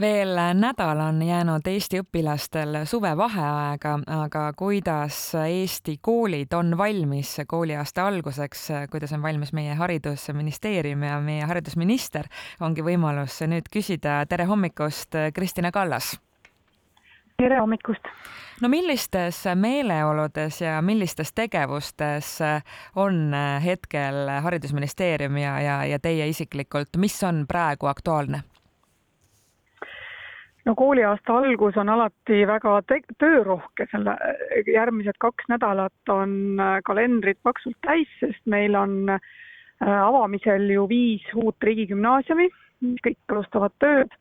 veel nädal on jäänud Eesti õpilastel suvevaheaega, aga kuidas Eesti koolid on valmis kooliaasta alguseks, kuidas on valmis meie Haridusministeerium ja meie haridusminister, ongi võimalus nüüd küsida. tere hommikust, Kristina Kallas! tere hommikust! no millistes meeleoludes ja millistes tegevustes on hetkel Haridusministeerium ja, ja, ja teie isiklikult, mis on praegu aktuaalne? No kooliaasta algus on alati väga töörohke, selle järgmised kaks nädalat on äh, kalendrid paksult täis, sest meil on äh, avamisel ju viis uut riigigümnaasiumi, mis kõik alustavad tööd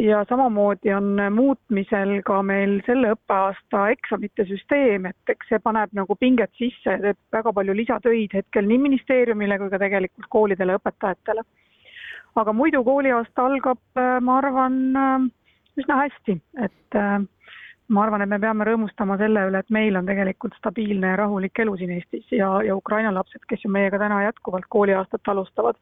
ja samamoodi on muutmisel ka meil selle õppeaasta eksamite süsteem, et eks see paneb nagu pinget sisse ja teeb väga palju lisatöid hetkel nii ministeeriumile kui ka tegelikult koolidele, õpetajatele. aga muidu kooliaasta algab, äh, ma arvan, üsna hästi, et äh, ma arvan, et me peame rõõmustama selle üle, et meil on tegelikult stabiilne ja rahulik elu siin Eestis ja, ja Ukraina lapsed, kes ju meiega täna jätkuvalt kooliaastat alustavad,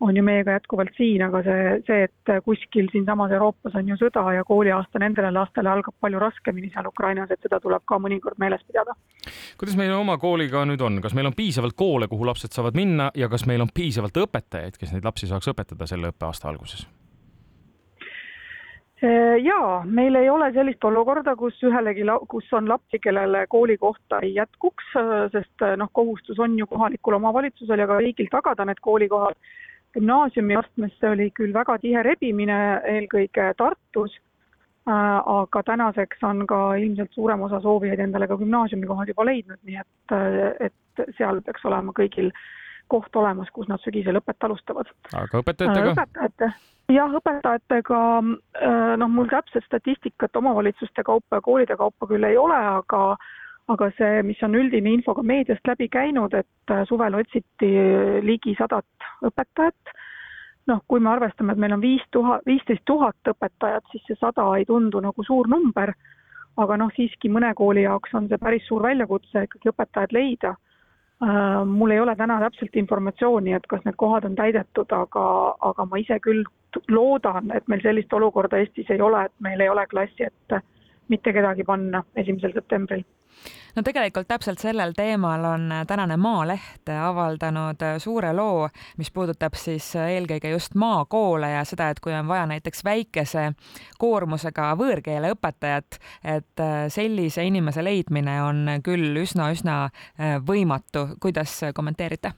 on ju meiega jätkuvalt siin, aga see, see, et kuskil siinsamas Euroopas on ju sõda ja kooliaasta nendele lastele algab palju raskemini seal Ukrainas, et seda tuleb ka mõnikord meeles pidada. kuidas meil oma kooliga nüüd on, kas meil on piisavalt koole, kuhu lapsed saavad minna ja kas meil on piisavalt õpetajaid, kes neid lapsi saaks õpetada selle õppeaasta alguses? Äh, jaa, meil ei ole sellist olukorda, kus ühelegi, kus on lapsi, kellele koolikohta ei jätkuks, äh, sest äh, noh, kohustus on ju kohalikul omavalitsusel ja ka riigil tagada need koolikohad. gümnaasiumiastmesse oli küll väga tihe rebimine, eelkõige Tartus, aga tänaseks on ka ilmselt suurem osa soovijaid endale ka gümnaasiumikohad juba leidnud, nii et, et seal peaks olema kõigil koht olemas, kus nad sügisel õpet alustavad. aga õpetajatega? õpetajate jah, õpetajatega äh, noh, mul täpset statistikat omavalitsuste kaupa ja koolide kaupa küll ei ole, aga aga see, mis on üldine info ka meediast läbi käinud, et äh, suvel otsiti ligi sadat õpetajat, noh, kui me arvestame, et meil on viis tuhat, viisteist tuhat õpetajat, siis see sada ei tundu nagu suur number, aga noh, siiski mõne kooli jaoks on see päris suur väljakutse ikkagi õpetajad leida mul ei ole täna täpselt informatsiooni, et kas need kohad on täidetud, aga, aga ma ise küll loodan, et meil sellist olukorda Eestis ei ole, et meil ei ole klassi ette mitte kedagi panna esimesel septembril no tegelikult täpselt sellel teemal on tänane Maaleht avaldanud suure loo, mis puudutab siis eelkõige just maakoole ja seda, et kui on vaja näiteks väikese koormusega võõrkeele õpetajat, et sellise inimese leidmine on küll üsna-üsna võimatu. kuidas kommenteerite?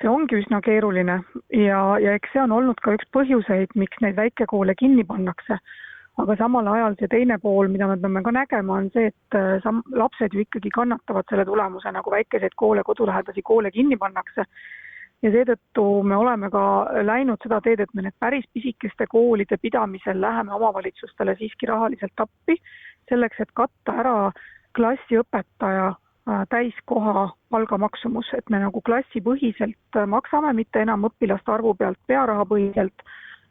see ongi üsna keeruline ja, ja eks see on olnud ka üks põhjuseid, miks neid väikekoole kinni pannakse aga samal ajal see teine pool, mida me peame ka nägema, on see, et äh, sam-, lapsed ju ikkagi kannatavad selle tulemusena, kui väikeseid koole, kodulähedasi koole kinni pannakse. ja seetõttu me oleme ka läinud seda teed, et me need päris pisikeste koolide pidamisel läheme omavalitsustele siiski rahaliselt appi, selleks et katta ära klassiõpetaja äh, täiskoha palgamaksumus, et me nagu klassipõhiselt äh, maksame, mitte enam õpilaste arvu pealt pearahapõhiselt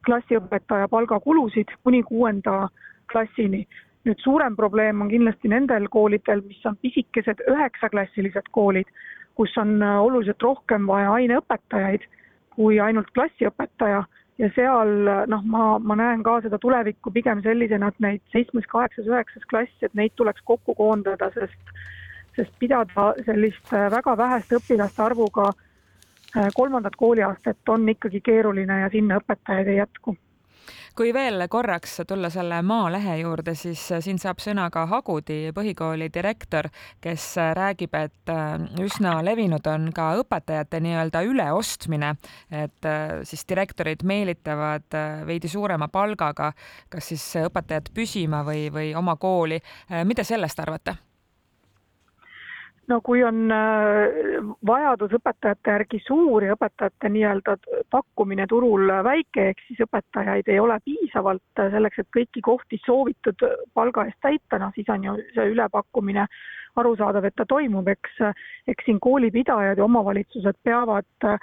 klassiõpetaja palgakulusid kuni kuuenda klassini. nüüd suurem probleem on kindlasti nendel koolidel, mis on pisikesed üheksaklassilised koolid, kus on äh, oluliselt rohkem vaja aineõpetajaid kui ainult klassiõpetaja ja seal äh, noh, ma, ma näen ka seda tulevikku pigem sellisena, et neid seitsmes, kaheksas, üheksas klass, et neid tuleks kokku koondada, sest sest pidada sellist äh, väga väheste õpilaste arvuga Äh, kolmandat kooliaastat on ikkagi keeruline ja sinna õpetajaid ei jätku kui veel korraks tulla selle Maalehe juurde, siis siin saab sõna ka Hagudi põhikooli direktor, kes räägib, et äh, üsna levinud on ka õpetajate nii-öelda üleostmine, et äh, siis direktorid meelitavad veidi suurema palgaga kas siis õpetajad püsima või, või oma kooli. mida sellest arvate? No kui on äh, vajadus õpetajate järgi suur ja õpetajate nii-öelda pakkumine turul väike, ehk siis õpetajaid ei ole piisavalt selleks, et kõiki kohti soovitud palga eest täita, noh siis on ju see ülepakkumine arusaadav, et ta toimub, eks, eks siin koolipidajad ja omavalitsused peavad äh,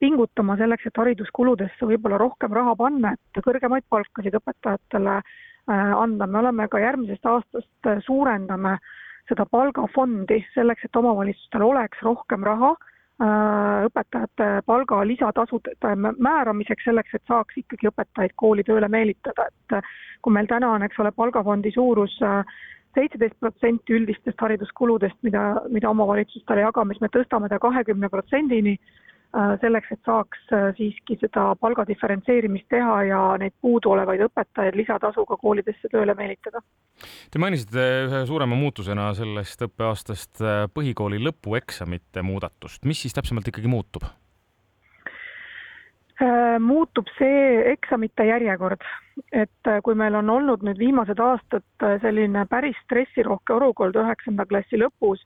pingutama selleks, et hariduskuludesse võib-olla rohkem raha panna, et kõrgemaid palkasid õpetajatele äh, anda, me oleme ka järgmisest aastast suurendame äh, seda palgafondi selleks, et omavalitsustel oleks rohkem raha õpetajate palga lisatasude määramiseks, selleks et saaks ikkagi õpetajaid kooli tööle meelitada, et kui meil täna on, eks ole, palgafondi suurus seitseteist protsenti üldistest hariduskuludest, mida, mida omavalitsustele jagame, siis me tõstame ta kahekümne protsendini Äh, selleks, et saaks äh, siiski seda palga diferentseerimist teha ja neid puuduolevaid õpetajaid lisatasuga koolidesse tööle meelitada. Te mainisite ühe suurema muutusena sellest õppeaastast äh, põhikooli lõpueksamite muudatust, mis siis täpsemalt ikkagi muutub? muutub see eksamite järjekord, et kui meil on olnud nüüd viimased aastad selline päris stressirohke olukord üheksanda klassi lõpus,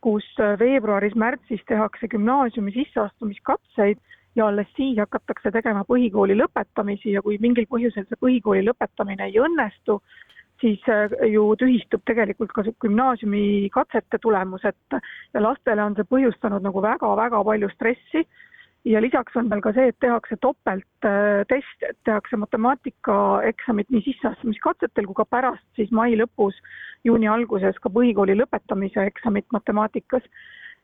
kus äh, veebruaris-märtsis tehakse gümnaasiumi sisseastumiskatseid ja alles siis hakatakse tegema põhikooli lõpetamisi ja kui mingil põhjusel see põhikooli lõpetamine ei õnnestu, siis äh, ju tühistub tegelikult ka gümnaasiumi katsete tulemus, et ja lastele on see põhjustanud nagu väga-väga palju stressi ja lisaks on veel ka see, et tehakse topelttest, et tehakse matemaatikaeksamit nii sisseastumiskatsetel kui ka pärast siis mai lõpus, juuni alguses ka põhikooli lõpetamise eksamit matemaatikas.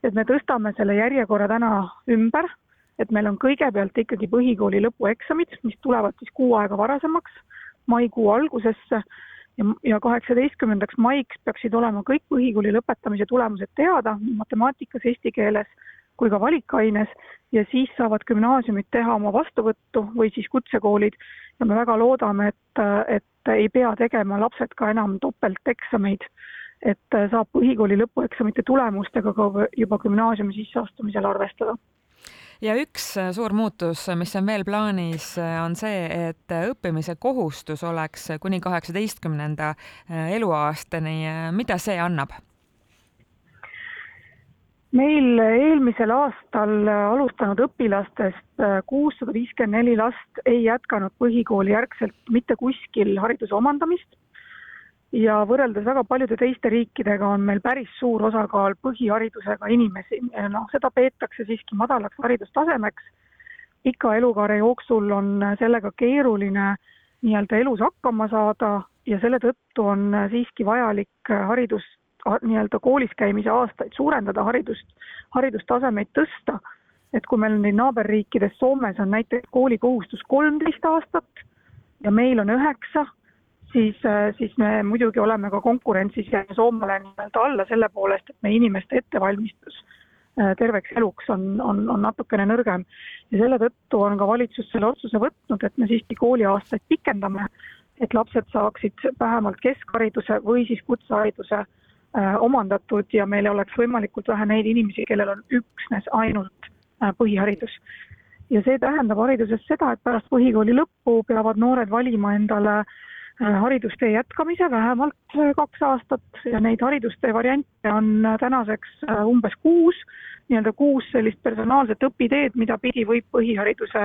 et me tõstame selle järjekorra täna ümber, et meil on kõigepealt ikkagi põhikooli lõpueksamid, mis tulevad siis kuu aega varasemaks, maikuu algusesse ja, ja kaheksateistkümnendaks maiks peaksid olema kõik põhikooli lõpetamise tulemused teada matemaatikas, eesti keeles kui ka valikaines ja siis saavad gümnaasiumid teha oma vastuvõttu või siis kutsekoolid ja me väga loodame, et, et ei pea tegema lapsed ka enam topelteksameid, et saab põhikooli lõpueksamite tulemustega ka juba gümnaasiumi sisseastumisel arvestada ja üks suur muutus, mis on veel plaanis, on see, et õppimise kohustus oleks kuni kaheksateistkümnenda eluaastani. mida see annab? Meil eelmisel aastal alustanud õpilastest äh, kuussada viiskümmend neli last ei jätkanud põhikooli järgselt mitte kuskil hariduse omandamist ja võrreldes väga paljude teiste riikidega on meil päris suur osakaal põhiharidusega inimesi. noh, seda peetakse siiski madalaks haridustasemeks. pika elukaare jooksul on sellega keeruline nii-öelda elus hakkama saada ja selle tõttu on siiski vajalik haridust nii-öelda koolis käimise aastaid suurendada, haridust, haridustasemeid tõsta. et kui meil nüüd naaberriikides, Soomes on näiteks koolikohustus kolmteist aastat ja meil on üheksa, siis, siis me muidugi oleme ka konkurentsis ja Soomele nii-öelda alla selle poolest, et meie inimeste ettevalmistus äh, terveks eluks on, on, on natukene nõrgem. ja selle tõttu on ka valitsus selle otsuse võtnud, et me siiski kooliaastaid pikendame, et lapsed saaksid vähemalt keskhariduse või siis kutsehariduse Äh, omandatud ja meil oleks võimalikult vähe neid inimesi, kellel on üksnes ainult äh, põhiharidus. ja see tähendab hariduses seda, et pärast põhikooli lõppu peavad noored valima endale äh, haridustee jätkamise vähemalt kaks aastat. Ja neid haridustee variante on tänaseks umbes kuus. Nii-öelda kuus sellist personaalset õpiteed, mida pidi võib põhihariduse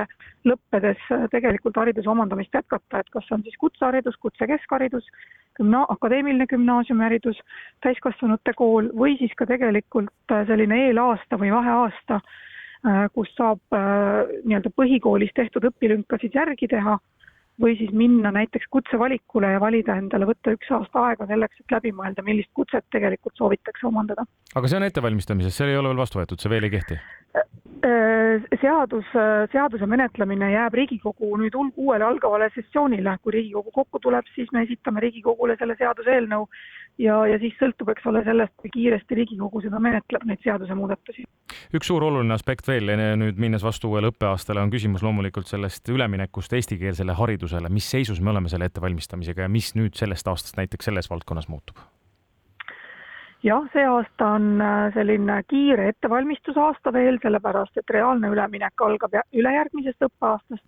lõppedes äh, tegelikult hariduse omandamist jätkata, et kas on siis kutseharidus, kutsekeskharidus, gümna-, akadeemiline gümnaasiumiharidus, täiskasvanute kool või siis ka tegelikult äh, selline eelaasta või vaheaasta, äh, kus saab nii-öelda põhikoolis tehtud õpilünkasid järgi teha või siis minna näiteks kutsevalikule ja valida endale, võtta üks aasta aega selleks, et läbi mõelda, millist kutset tegelikult soovitakse omandada. aga see on ettevalmistamises, see ei ole veel vastu võetud, see veel ei kehti? Äh, seadus, seaduse menetlemine jääb Riigikogu nüüd uuele algavale sessioonile, kui Riigikogu kokku tuleb, siis me esitame Riigikogule selle seaduseelnõu ja, ja siis sõltub, eks ole, sellest, kui kiiresti Riigikogu seda menetleb, neid seadusemuudatusi. üks suur oluline aspekt veel, nüüd minnes vastu uuele õppeaastale, on küsimus loomulikult sellest üleminekust eestikeelsele haridusele, mis seisus me oleme selle ettevalmistamisega ja mis nüüd sellest aastast näiteks selles valdkonnas muutub? jah, see aasta on äh, selline kiire ettevalmistusaasta veel, sellepärast et reaalne üleminek algab ülejärgmisest õppeaastast.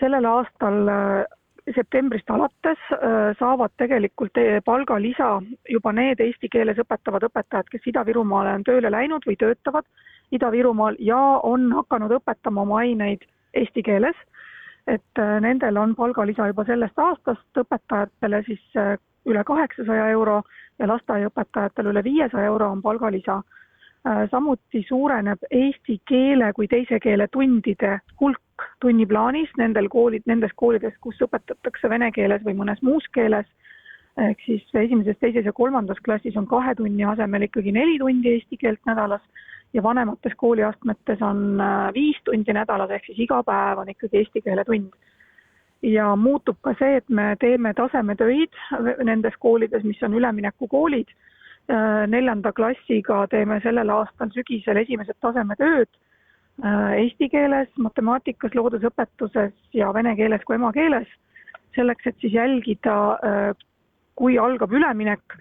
sellel aastal äh, septembrist alates äh, saavad tegelikult palgalisa juba need eesti keeles õpetavad õpetajad, kes Ida-Virumaale on tööle läinud või töötavad Ida-Virumaal ja on hakanud õpetama oma aineid eesti keeles. et nendel on palgalisa juba sellest aastast, õpetajatele siis üle kaheksasaja euro ja lasteaiaõpetajatel üle viiesaja euro on palgalisa. Äh, samuti suureneb eesti keele kui teise keele tundide hulk tunniplaanis nendel koolid, nendes koolides, kus õpetatakse vene keeles või mõnes muus keeles. ehk siis esimeses, teises ja kolmandas klassis on kahe tunni asemel ikkagi neli tundi eesti keelt nädalas ja vanemates kooliastmetes on viis tundi nädalas, ehk siis iga päev on ikkagi eesti keele tund. ja muutub ka see, et me teeme tasemetöid nendes koolides, mis on üleminekukoolid. neljanda klassiga teeme sellel aastal sügisel esimesed tasemetööd eesti keeles, matemaatikas, loodusõpetuses ja vene keeles kui emakeeles, selleks, et siis jälgida, kui algab üleminek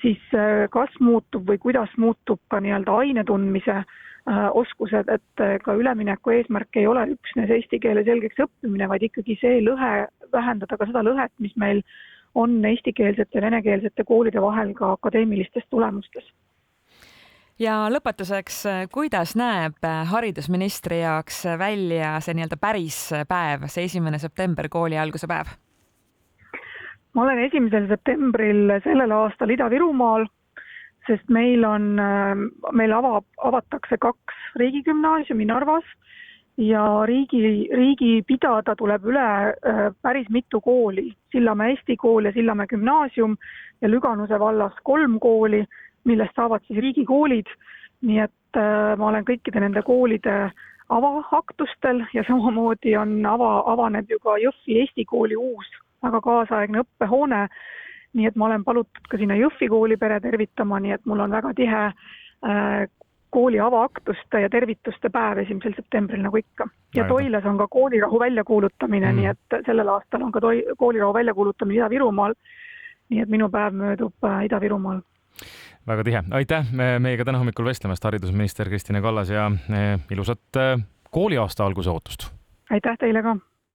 siis äh, kas muutub või kuidas muutub ka nii-öelda aine tundmise äh, oskused, et äh, ka ülemineku eesmärk ei ole üksnes eesti keele selgeks õppimine, vaid ikkagi see lõhe, vähendada ka seda lõhet, mis meil on eestikeelsete ja venekeelsete koolide vahel ka akadeemilistes tulemustes ja lõpetuseks, kuidas näeb haridusministri jaoks välja see nii-öelda päris päev, see esimene september, kooli alguse päev? ma olen esimesel septembril sellel aastal Ida-Virumaal, sest meil on, meil avab, avatakse kaks riigigümnaasiumi Narvas ja riigi, riigi pidada tuleb üle äh, päris mitu kooli, Sillamäe Eesti Kool ja Sillamäe Gümnaasium ja Lüganuse vallas kolm kooli, millest saavad siis riigikoolid, nii et äh, ma olen kõikide nende koolide avaaktustel ja samamoodi on ava, avaneb ju ka Jõhvi Eesti kooli uus väga kaasaegne õppehoone. nii et ma olen palutud ka sinna Jõhvi kooli pere tervitama, nii et mul on väga tihe äh, kooli avaaktuste ja tervituste päev esimesel septembril, nagu ikka. ja Toilas on ka koolirahu väljakuulutamine mm., nii et sellel aastal on ka toi-, koolirahu väljakuulutamine Ida-Virumaal. nii et minu päev möödub äh, Ida-Virumaal väga tihe, aitäh meiega täna hommikul vestlemast, haridusminister Kristina Kallas ja äh, ilusat kooliaasta alguse ootust! aitäh teile ka!